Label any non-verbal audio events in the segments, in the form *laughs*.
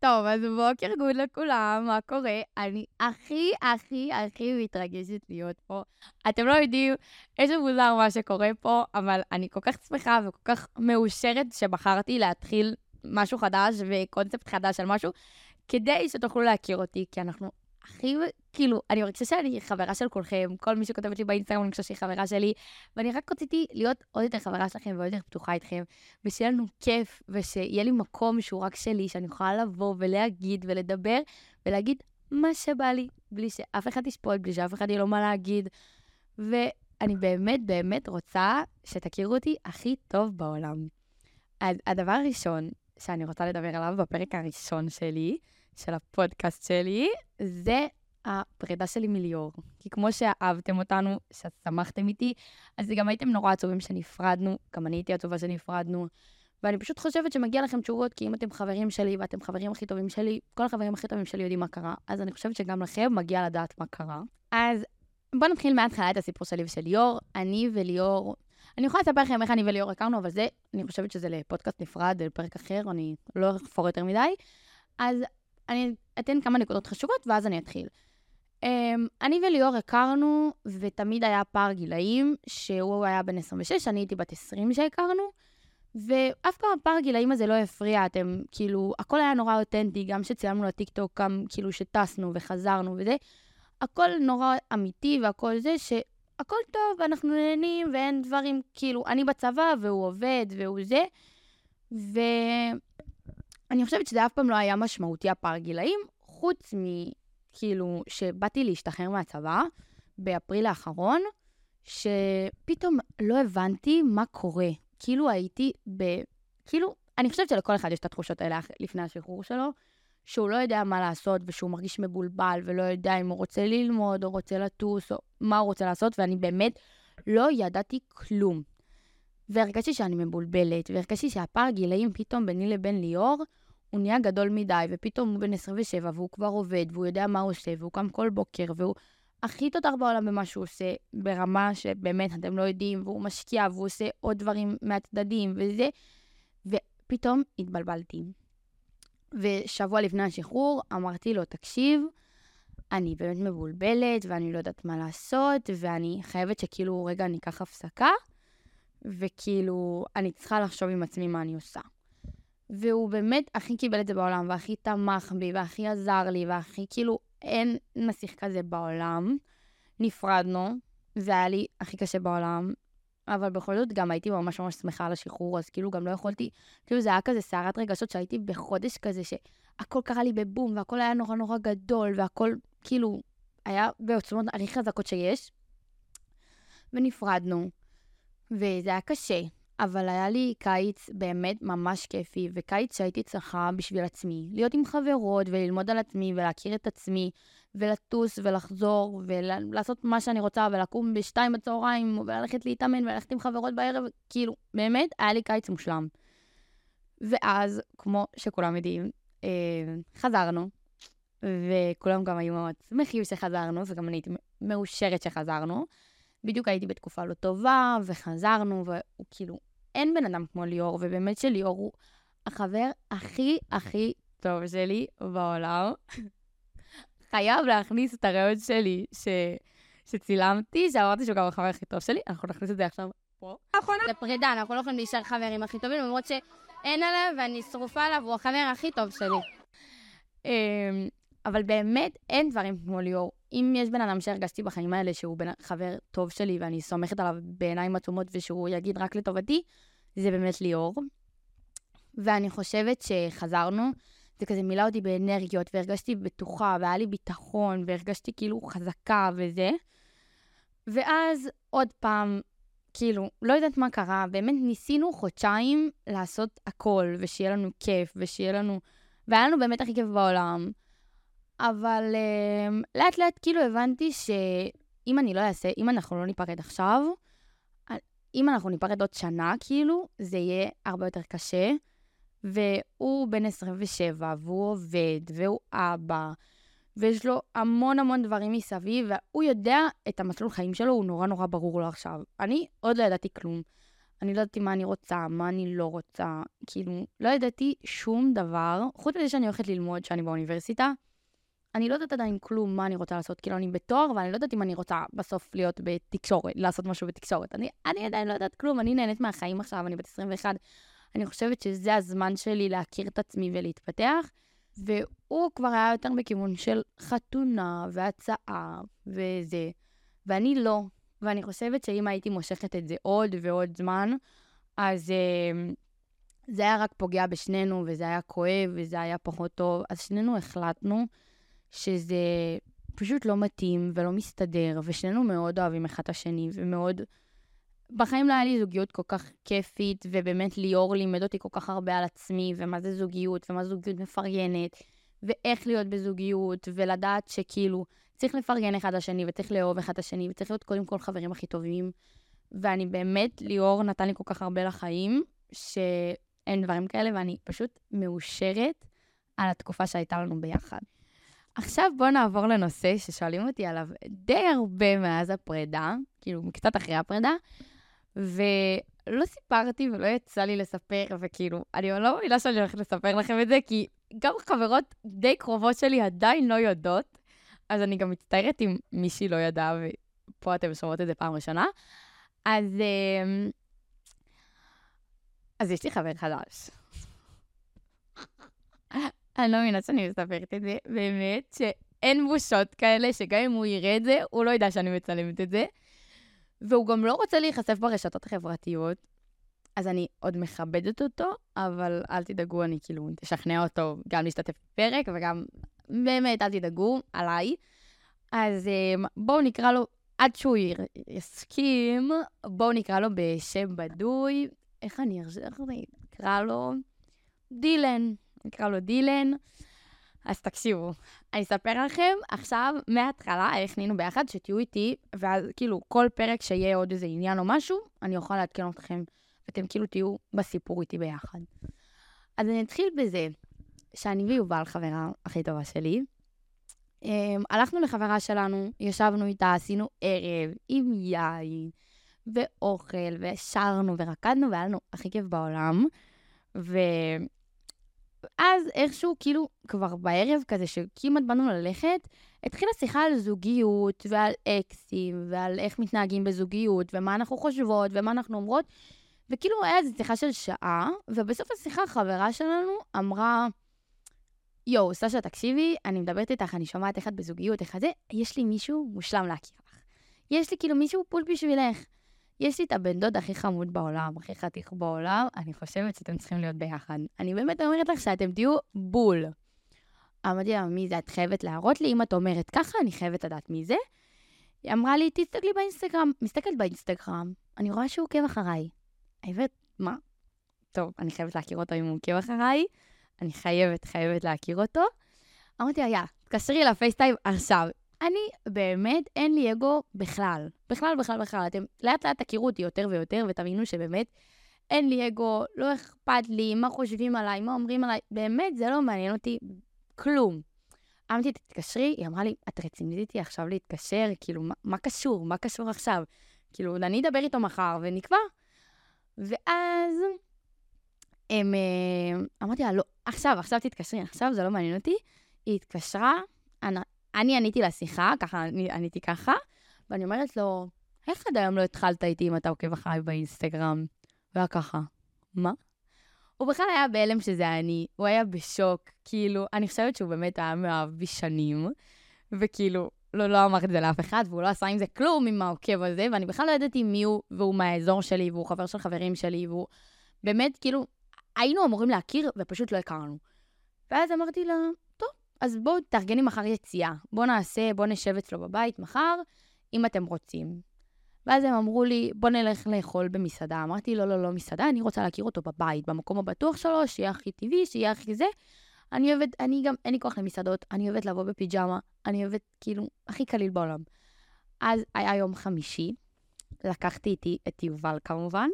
טוב, אז בוקר גוד לכולם, מה קורה? אני הכי, הכי, הכי מתרגשת להיות פה. אתם לא יודעים איזה מוזר מה שקורה פה, אבל אני כל כך שמחה וכל כך מאושרת שבחרתי להתחיל משהו חדש וקונספט חדש על משהו, כדי שתוכלו להכיר אותי, כי אנחנו הכי, כאילו, אני מרגישה שאני חברה של כולכם, כל מי שכותבת לי באינסטגרם, אני חושבת שהיא חברה שלי, ואני רק רציתי להיות עוד יותר חברה שלכם ועוד יותר פתוחה איתכם, ושיהיה לנו כיף, ושיהיה לי מקום שהוא רק שלי, שאני יכולה לבוא ולהגיד ולדבר, ולהגיד מה שבא לי, בלי שאף אחד ישפוט, בלי שאף אחד יהיה לו מה להגיד. ואני באמת באמת רוצה שתכירו אותי הכי טוב בעולם. הדבר הראשון שאני רוצה לדבר עליו בפרק הראשון שלי, של הפודקאסט שלי, זה הפרידה שלי מליאור. כי כמו שאהבתם אותנו, ששמחתם איתי, אז גם הייתם נורא עצובים שנפרדנו, גם אני הייתי עצובה שנפרדנו. ואני פשוט חושבת שמגיע לכם תשובות, כי אם אתם חברים שלי ואתם חברים הכי טובים שלי, כל החברים הכי טובים שלי יודעים מה קרה, אז אני חושבת שגם לכם מגיע לדעת מה קרה. אז בואו נתחיל מההתחלה את הסיפור שלי ושל ליאור. אני וליאור, אני יכולה לספר לכם איך אני וליאור הכרנו, אבל זה, אני חושבת שזה לפודקאסט נפרד, לפרק אחר, אני לא אפור יותר מדי. אז אני אתן כמה נקודות חשובות, ואז אני אתחיל. Um, אני וליאור הכרנו, ותמיד היה פער גילאים, שהוא היה בן 26, אני הייתי בת 20 שהכרנו, ואף פעם הפער הגילאים הזה לא הפריע, אתם, כאילו, הכל היה נורא אותנטי, גם שצילמנו לטיקטוק, גם כאילו שטסנו וחזרנו וזה, הכל נורא אמיתי והכל זה, שהכל טוב, אנחנו נהנים ואין דברים, כאילו, אני בצבא והוא עובד והוא זה, ו... אני חושבת שזה אף פעם לא היה משמעותי הפער גילאים, חוץ מכאילו שבאתי להשתחרר מהצבא באפריל האחרון, שפתאום לא הבנתי מה קורה. כאילו הייתי ב... כאילו, אני חושבת שלכל אחד יש את התחושות האלה לפני השחרור שלו, שהוא לא יודע מה לעשות ושהוא מרגיש מבולבל ולא יודע אם הוא רוצה ללמוד או רוצה לטוס או מה הוא רוצה לעשות, ואני באמת לא ידעתי כלום. והרגשתי שאני מבולבלת, והרגשתי שהפער גילאים פתאום ביני לבין ליאור, הוא נהיה גדול מדי, ופתאום הוא בן 27 והוא כבר עובד, והוא יודע מה הוא עושה, והוא קם כל בוקר, והוא הכי תותח בעולם במה שהוא עושה, ברמה שבאמת אתם לא יודעים, והוא משקיע, והוא עושה עוד דברים מהצדדים וזה, ופתאום התבלבלתי. ושבוע לפני השחרור אמרתי לו, תקשיב, אני באמת מבולבלת, ואני לא יודעת מה לעשות, ואני חייבת שכאילו רגע אני אקח הפסקה. וכאילו, אני צריכה לחשוב עם עצמי מה אני עושה. והוא באמת הכי קיבל את זה בעולם, והכי תמך בי, והכי עזר לי, והכי כאילו, אין נסיך כזה בעולם. נפרדנו, זה היה לי הכי קשה בעולם, אבל בכל זאת גם הייתי ממש ממש שמחה על השחרור, אז כאילו גם לא יכולתי, כאילו זה היה כזה סערת רגשות שהייתי בחודש כזה, שהכל קרה לי בבום, והכל היה נורא נורא גדול, והכל כאילו היה בעוצמות הכי חזקות שיש. ונפרדנו. וזה היה קשה, אבל היה לי קיץ באמת ממש כיפי, וקיץ שהייתי צריכה בשביל עצמי. להיות עם חברות וללמוד על עצמי ולהכיר את עצמי, ולטוס ולחזור ולעשות מה שאני רוצה, ולקום בשתיים בצהריים, וללכת להתאמן וללכת עם חברות בערב, כאילו, באמת, היה לי קיץ מושלם. ואז, כמו שכולם יודעים, אה, חזרנו, וכולם גם היו מאוד שמחים שחזרנו, וגם אני הייתי מאושרת שחזרנו. בדיוק הייתי בתקופה לא טובה, וחזרנו, והוא כאילו, אין בן אדם כמו ליאור, ובאמת שליאור הוא החבר הכי הכי טוב שלי בעולם. *laughs* חייב להכניס את הרעיון שלי ש... שצילמתי, שאמרתי שהוא גם החבר הכי טוב שלי, אנחנו נכניס את זה עכשיו פה. נכון. זה פרידה, אנחנו לא יכולים להישאר חברים הכי טובים, למרות שאין עליו ואני שרופה עליו, הוא החבר הכי טוב שלי. אמ, אבל באמת אין דברים כמו ליאור. אם יש בן אדם שהרגשתי בחיים האלה שהוא בן, חבר טוב שלי ואני סומכת עליו בעיניים עצומות ושהוא יגיד רק לטובתי, זה באמת ליאור. ואני חושבת שחזרנו, זה כזה מילא אותי באנרגיות, והרגשתי בטוחה, והיה לי ביטחון, והרגשתי כאילו חזקה וזה. ואז עוד פעם, כאילו, לא יודעת מה קרה, באמת ניסינו חודשיים לעשות הכל, ושיהיה לנו כיף, ושיהיה לנו... והיה לנו באמת הכי כיף בעולם. אבל uh, לאט לאט כאילו הבנתי שאם אני לא אעשה, אם אנחנו לא ניפרד עכשיו, אם אנחנו ניפרד עוד שנה, כאילו, זה יהיה הרבה יותר קשה. והוא בן 27, והוא עובד, והוא אבא, ויש לו המון המון דברים מסביב, והוא יודע את המסלול חיים שלו, הוא נורא נורא ברור לו עכשיו. אני עוד לא ידעתי כלום. אני לא ידעתי מה אני רוצה, מה אני לא רוצה. כאילו, לא ידעתי שום דבר, חוץ מזה שאני הולכת ללמוד, שאני באוניברסיטה. אני לא יודעת עדיין כלום מה אני רוצה לעשות. כאילו, אני בתואר, אבל אני לא יודעת אם אני רוצה בסוף להיות בתקשורת, לעשות משהו בתקשורת. אני, אני עדיין לא יודעת כלום, אני נהנית מהחיים עכשיו, אני בת 21. אני חושבת שזה הזמן שלי להכיר את עצמי ולהתפתח. והוא כבר היה יותר בכיוון של חתונה והצעה וזה, ואני לא. ואני חושבת שאם הייתי מושכת את זה עוד ועוד זמן, אז uh, זה היה רק פוגע בשנינו, וזה היה כואב, וזה היה פחות טוב. אז שנינו החלטנו שזה פשוט לא מתאים ולא מסתדר, ושנינו מאוד אוהבים אחד את השני, ומאוד... בחיים לא היה לי זוגיות כל כך כיפית, ובאמת ליאור לימד אותי כל כך הרבה על עצמי, ומה זה זוגיות, ומה זוגיות מפרגנת, ואיך להיות בזוגיות, ולדעת שכאילו, צריך לפרגן אחד לשני, וצריך לאהוב אחד את השני, וצריך להיות קודם כל חברים הכי טובים. ואני באמת, ליאור נתן לי כל כך הרבה לחיים, שאין דברים כאלה, ואני פשוט מאושרת על התקופה שהייתה לנו ביחד. עכשיו בואו נעבור לנושא ששואלים אותי עליו די הרבה מאז הפרידה, כאילו קצת אחרי הפרידה, ולא סיפרתי ולא יצא לי לספר, וכאילו, אני לא מאמינה שאני הולכת לספר לכם את זה, כי גם חברות די קרובות שלי עדיין לא יודעות, אז אני גם מצטערת אם מישהי לא ידעה, ופה אתם שומעות את זה פעם ראשונה. אז, אמ, אז יש לי חבר חדש. אני לא מבינה שאני מספרת את זה, באמת, שאין בושות כאלה, שגם אם הוא יראה את זה, הוא לא ידע שאני מצלמת את זה. והוא גם לא רוצה להיחשף ברשתות החברתיות, אז אני עוד מכבדת אותו, אבל אל תדאגו, אני כאילו תשכנע אותו גם להשתתף בפרק, וגם באמת, אל תדאגו, עליי. אז אמ, בואו נקרא לו, עד שהוא יסכים, בואו נקרא לו בשם בדוי. איך אני אקרא לו? דילן. נקרא לו דילן. אז תקשיבו, אני אספר לכם עכשיו מההתחלה איך נהיינו ביחד, שתהיו איתי, ואז כאילו כל פרק שיהיה עוד איזה עניין או משהו, אני אוכל לעדכן אתכם, ואתם כאילו תהיו בסיפור איתי ביחד. אז אני אתחיל בזה שאני ויובל, חברה הכי טובה שלי, um, הלכנו לחברה שלנו, ישבנו איתה, עשינו ערב עם יין ואוכל, ושרנו ורקדנו, והיה לנו הכי כיף בעולם. ו... אז איכשהו, כאילו, כבר בערב כזה, שכמעט באנו ללכת, התחילה שיחה על זוגיות ועל אקסים ועל איך מתנהגים בזוגיות ומה אנחנו חושבות ומה אנחנו אומרות. וכאילו, היה איזו שיחה של שעה, ובסוף השיחה החברה שלנו אמרה, יואו, סשה, תקשיבי, אני מדברת איתך, אני שומעת איך את בזוגיות, איך את זה, יש לי מישהו מושלם להכיר לך. יש לי כאילו מישהו פול בשבילך. יש לי את הבן דוד הכי חמוד בעולם, הכי חתיך בעולם, אני חושבת שאתם צריכים להיות ביחד. אני באמת אומרת לך שאתם תהיו בול. אמרתי לה, מי זה? את חייבת להראות לי? אם את אומרת ככה, אני חייבת לדעת מי זה. היא אמרה לי, תסתכלי באינסטגרם. מסתכלת באינסטגרם, אני רואה שהוא עוקב אחריי. אומרת, מה? טוב, אני חייבת להכיר אותו אם הוא עוקב אחריי. אני חייבת, חייבת להכיר אותו. אמרתי לה, יא, תקשרי לפייסטיים עכשיו. אני באמת, אין לי אגו בכלל. בכלל, בכלל, בכלל. אתם לאט לאט תכירו אותי יותר ויותר ותבינו שבאמת אין לי אגו, לא אכפת לי מה חושבים עליי, מה אומרים עליי. באמת, זה לא מעניין אותי כלום. אמרתי, תתקשרי, היא אמרה לי, את רצינית איתי עכשיו להתקשר? כאילו, מה, מה קשור? מה קשור עכשיו? כאילו, אני אדבר איתו מחר ונקבע. ואז הם, אה, אמרתי לה, לא, עכשיו, עכשיו תתקשרי, עכשיו זה לא מעניין אותי. היא התקשרה, אני עניתי לשיחה, ככה עניתי ככה, ואני אומרת לו, איך עד היום לא התחלת איתי אם אתה עוקב אחריי באינסטגרם? והיה ככה, מה? הוא בכלל היה בהלם שזה אני, הוא היה בשוק, כאילו, אני חושבת שהוא באמת היה מאוהב בי שנים, וכאילו, לא, לא אמרתי את זה לאף אחד, והוא לא עשה עם זה כלום עם העוקב הזה, ואני בכלל לא ידעתי מי הוא, והוא מהאזור שלי, והוא חבר של חברים שלי, והוא באמת, כאילו, היינו אמורים להכיר, ופשוט לא הכרנו. ואז אמרתי לה, אז בואו תארגני מחר יציאה. בואו נעשה, בואו נשב אצלו בבית מחר, אם אתם רוצים. ואז הם אמרו לי, בוא נלך לאכול במסעדה. אמרתי, לא, לא, לא מסעדה, אני רוצה להכיר אותו בבית, במקום הבטוח שלו, שיהיה הכי טבעי, שיהיה הכי זה. אני אוהבת, אני גם, אין לי כוח למסעדות, אני אוהבת לבוא בפיג'מה, אני אוהבת, כאילו, הכי קליל בעולם. אז היה יום חמישי, לקחתי איתי את יובל כמובן,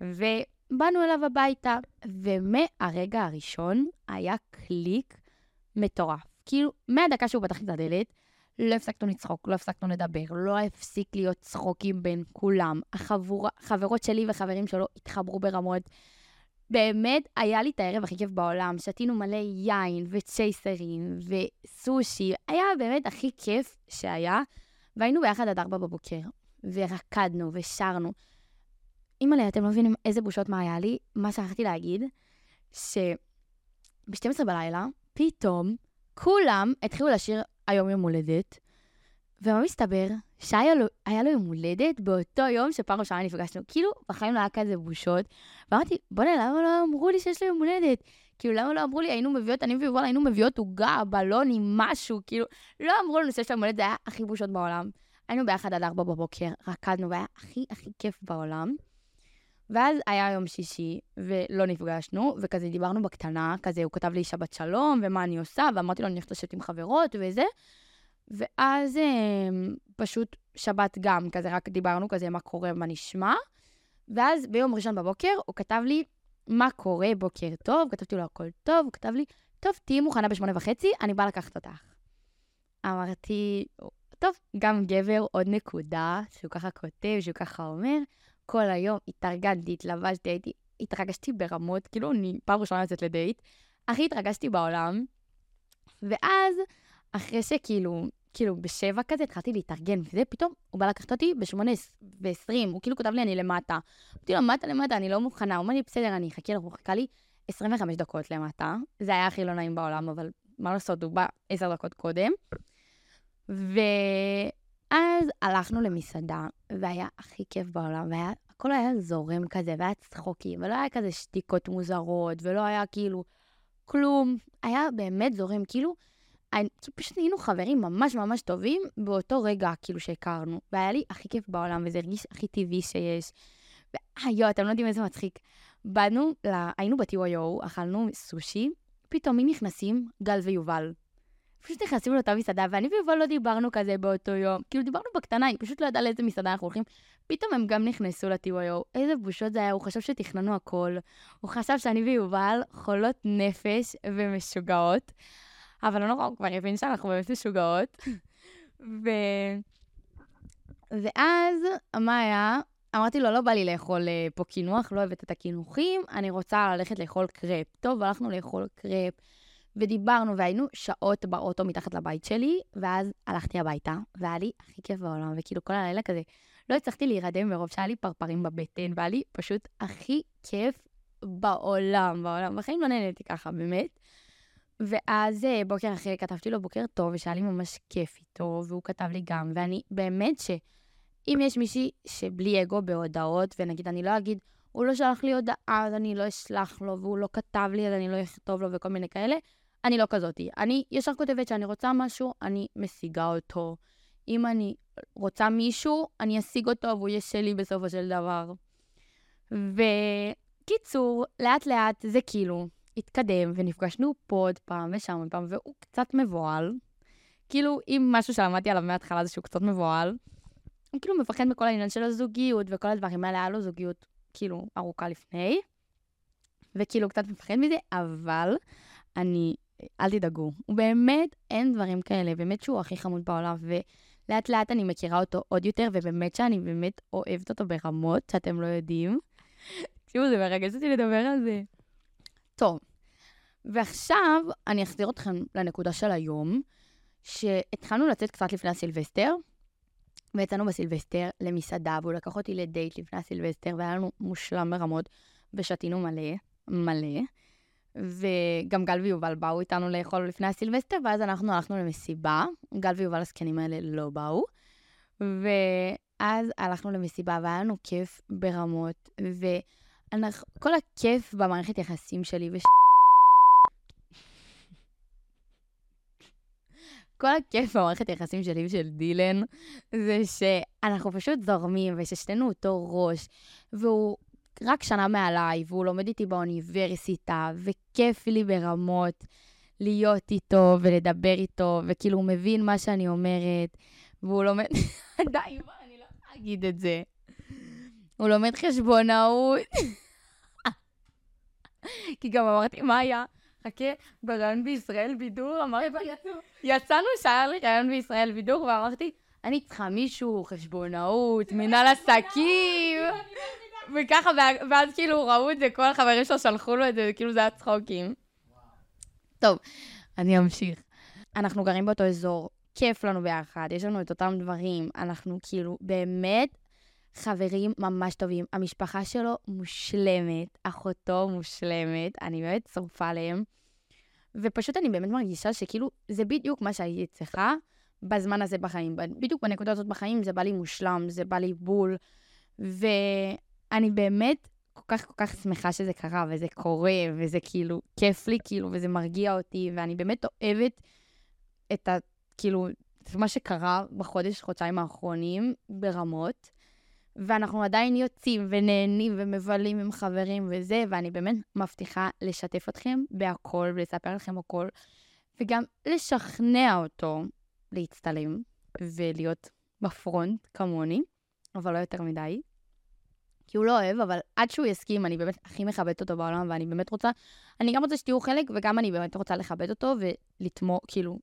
ובאנו אליו הביתה, ומהרגע הראשון היה קליק מטורף. כאילו, מהדקה שהוא פתח את הדלת, לא הפסקנו לצחוק, לא הפסקנו לדבר, לא הפסיק להיות צחוקים בין כולם. החברות שלי וחברים שלו התחברו ברמות. באמת, היה לי את הערב הכי כיף בעולם. שתינו מלא יין וצ'ייסרים וסושי. היה באמת הכי כיף שהיה. והיינו ביחד עד ארבע בבוקר, ורקדנו ושרנו. אימא'לה, אתם לא מבינים איזה בושות מה היה לי. מה שכחתי להגיד, שב-12 בלילה, פתאום, כולם התחילו לשיר היום יום הולדת, ומה מסתבר? שהיה לו, לו יום הולדת באותו יום שפעם ראשונה נפגשנו. כאילו, בחיים לא היה כזה בושות. ואמרתי, בוא'נה, למה לא אמרו לי שיש לו יום הולדת? כאילו, למה לא אמרו לי, היינו מביאות, אני ויובל היינו מביאות עוגה, בלונים, משהו, כאילו, לא אמרו לנו שיש לו יום הולדת, זה היה הכי בושות בעולם. היינו ביחד עד ארבע בבוקר, רקדנו, והיה הכי הכי כיף בעולם. ואז היה יום שישי, ולא נפגשנו, וכזה דיברנו בקטנה, כזה הוא כתב לי שבת שלום, ומה אני עושה, ואמרתי לו, אני הולכת לשבת עם חברות וזה. ואז אה, פשוט שבת גם, כזה רק דיברנו כזה מה קורה, מה נשמע. ואז ביום ראשון בבוקר הוא כתב לי, מה קורה, בוקר טוב, כתבתי לו הכל טוב, הוא כתב לי, טוב, תהיי מוכנה בשמונה וחצי, אני באה לקחת אותך. אמרתי, טוב, גם גבר, עוד נקודה, שהוא ככה כותב, שהוא ככה אומר, כל היום התארגנתי, התלבשתי, הייתי, התרגשתי ברמות, כאילו אני פעם ראשונה יוצאת לדייט, הכי התרגשתי בעולם. ואז, אחרי שכאילו, כאילו בשבע כזה התחלתי להתארגן, וזה פתאום, הוא בא לקחת אותי בשמונה ועשרים, הוא כאילו כותב לי, אני למטה. אמרתי לו, למטה, למטה, אני לא מוכנה. הוא אומר לי, בסדר, אני אחכה לו, הוא חיכה לי 25 דקות למטה. זה היה הכי לא נעים בעולם, אבל מה לעשות, הוא בא עשר דקות קודם. ואז הלכנו למסעדה, והיה הכי כיף בעולם, והיה, הכל היה זורם כזה, והיה צחוקים, ולא היה כזה שתיקות מוזרות, ולא היה כאילו כלום. היה באמת זורם, כאילו, אני, פשוט היינו חברים ממש ממש טובים באותו רגע, כאילו, שהכרנו. והיה לי הכי כיף בעולם, וזה הרגיש הכי טבעי שיש. ויואו, אתם לא יודעים איזה מצחיק. באנו, לה, היינו ב-TYO, אכלנו סושי, פתאום מי נכנסים? גל ויובל. פשוט נכנסים לאותה מסעדה, ואני ויובל לא דיברנו כזה באותו יום. כאילו, דיברנו בקטנה, היא פשוט לא ידעה לאיזה מסעדה אנחנו הולכים. פתאום הם גם נכנסו ל-TYO. איזה בושות זה היה, הוא חשב שתכננו הכל. הוא חשב שאני ויובל חולות נפש ומשוגעות. אבל לא נורא, הוא כבר הבין שאנחנו באמת משוגעות. ו... ואז, מה היה? אמרתי לו, לא בא לי לאכול אה, פה קינוח, לא אוהבת את הקינוחים, אני רוצה ללכת לאכול קרפ. טוב, הלכנו לאכול קרפ, ודיברנו, והיינו שעות באוטו מתחת לבית שלי, ואז הלכתי הביתה, והיה לי הכי כיף בעולם, וכאילו כל הלילה כזה, לא הצלחתי להירדם מרוב שהיה לי פרפרים בבטן, והיה לי פשוט הכי כיף בעולם, בעולם. בחיים לא נהניתי ככה, באמת. ואז אה, בוקר אחרי כתבתי לו בוקר טוב, ושהיה לי ממש כיף איתו, והוא כתב לי גם, ואני באמת שאם יש מישהי שבלי אגו בהודעות, ונגיד אני לא אגיד, הוא לא שלח לי הודעה, אז אני לא אשלח לו, והוא לא כתב לי, אז אני לא אכתוב לו, וכל מיני כאלה, אני לא כזאתי. אני ישר כותבת שאני רוצה משהו, אני משיגה אותו. אם אני רוצה מישהו, אני אשיג אותו, והוא יהיה שלי בסופו של דבר. וקיצור, לאט לאט זה כאילו, התקדם, ונפגשנו פה עוד פעם ושם עוד פעם, והוא קצת מבוהל. כאילו, אם משהו שלמדתי עליו מההתחלה זה שהוא קצת מבוהל, הוא כאילו מפחד מכל העניין של הזוגיות וכל הדברים האלה, היה לו זוגיות כאילו ארוכה לפני, וכאילו קצת מפחד מזה, אבל אני, אל תדאגו, הוא באמת, אין דברים כאלה, באמת שהוא הכי חמוד בעולם, ולאט לאט אני מכירה אותו עוד יותר, ובאמת שאני באמת אוהבת אותו ברמות שאתם לא יודעים. תקשיבו, זה מרגש אותי לדבר על זה. טוב, ועכשיו אני אחזיר אתכם לנקודה של היום, שהתחלנו לצאת קצת לפני הסילבסטר, ויצאנו בסילבסטר למסעדה, והוא לקח אותי לדייט לפני הסילבסטר, והיה לנו מושלם ברמות, ושתינו מלא, מלא. וגם גל ויובל באו איתנו לאכול לפני הסילבסטר, ואז אנחנו הלכנו למסיבה. גל ויובל הזקנים האלה לא באו. ואז הלכנו למסיבה, והיה לנו כיף ברמות, וכל הכיף במערכת יחסים שלי, וש... כל הכיף במערכת היחסים שלי ושל דילן, זה שאנחנו פשוט זורמים, וששתינו אותו ראש, והוא רק שנה מעליי, והוא לומד איתי באוניברסיטה, וכיף לי ברמות להיות איתו ולדבר איתו, וכאילו הוא מבין מה שאני אומרת, והוא לומד... *laughs* די, אני לא יכולה להגיד את זה. הוא לומד חשבונאות. *laughs* כי גם אמרתי, מה היה? חכה, ברעיון בישראל בידור, אמרתי, יצאנו שהיה לי רעיון בישראל בידור, ואמרתי, אני צריכה מישהו, חשבונאות, מנהל עסקים. וככה, ואז כאילו ראו את זה, כל החברים שלו שלחו לו את זה, כאילו זה היה צחוקים. טוב, אני אמשיך. אנחנו גרים באותו אזור, כיף לנו ביחד, יש לנו את אותם דברים, אנחנו כאילו באמת חברים ממש טובים. המשפחה שלו מושלמת, אחותו מושלמת, אני באמת שרופה עליהם. ופשוט אני באמת מרגישה שכאילו, זה בדיוק מה שהייתי צריכה בזמן הזה בחיים. בדיוק בנקודה הזאת בחיים זה בא לי מושלם, זה בא לי בול. ואני באמת כל כך כל כך שמחה שזה קרה, וזה קורה, וזה כאילו כיף לי, כאילו, וזה מרגיע אותי, ואני באמת אוהבת את ה... כאילו, את מה שקרה בחודש, חודשיים האחרונים, ברמות. ואנחנו עדיין יוצאים ונהנים ומבלים עם חברים וזה, ואני באמת מבטיחה לשתף אתכם בהכל ולספר לכם הכל, וגם לשכנע אותו להצטלם ולהיות בפרונט כמוני, אבל לא יותר מדי. כי הוא לא אוהב, אבל עד שהוא יסכים, אני באמת הכי מכבדת אותו בעולם, ואני באמת רוצה, אני גם רוצה שתהיו חלק, וגם אני באמת רוצה לכבד אותו ולתמוך, כאילו,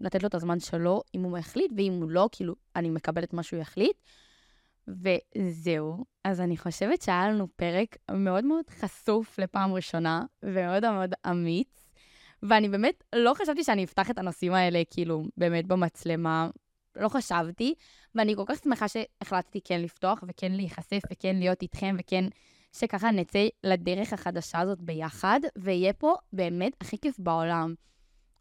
לתת לו את הזמן שלו, אם הוא החליט, ואם הוא לא, כאילו, אני מקבלת מה שהוא יחליט. וזהו. אז אני חושבת שהיה לנו פרק מאוד מאוד חשוף לפעם ראשונה, ומאוד מאוד אמיץ. ואני באמת לא חשבתי שאני אפתח את הנושאים האלה, כאילו, באמת במצלמה. לא חשבתי, ואני כל כך שמחה שהחלטתי כן לפתוח, וכן להיחשף, וכן להיות איתכם, וכן שככה נצא לדרך החדשה הזאת ביחד, ויהיה פה באמת הכי כיף בעולם.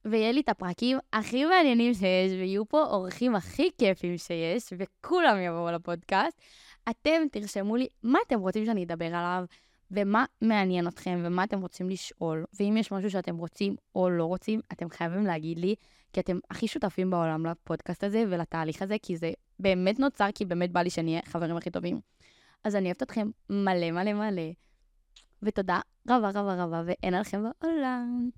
ויהיה לי את הפרקים הכי מעניינים שיש, ויהיו פה אורחים הכי כיפים שיש, וכולם יבואו לפודקאסט. אתם תרשמו לי מה אתם רוצים שאני אדבר עליו, ומה מעניין אתכם, ומה אתם רוצים לשאול. ואם יש משהו שאתם רוצים או לא רוצים, אתם חייבים להגיד לי, כי אתם הכי שותפים בעולם לפודקאסט הזה ולתהליך הזה, כי זה באמת נוצר, כי באמת בא לי שנהיה חברים הכי טובים. אז אני אוהבת אתכם מלא מלא מלא, ותודה רבה רבה רבה, ואין עליכם בעולם.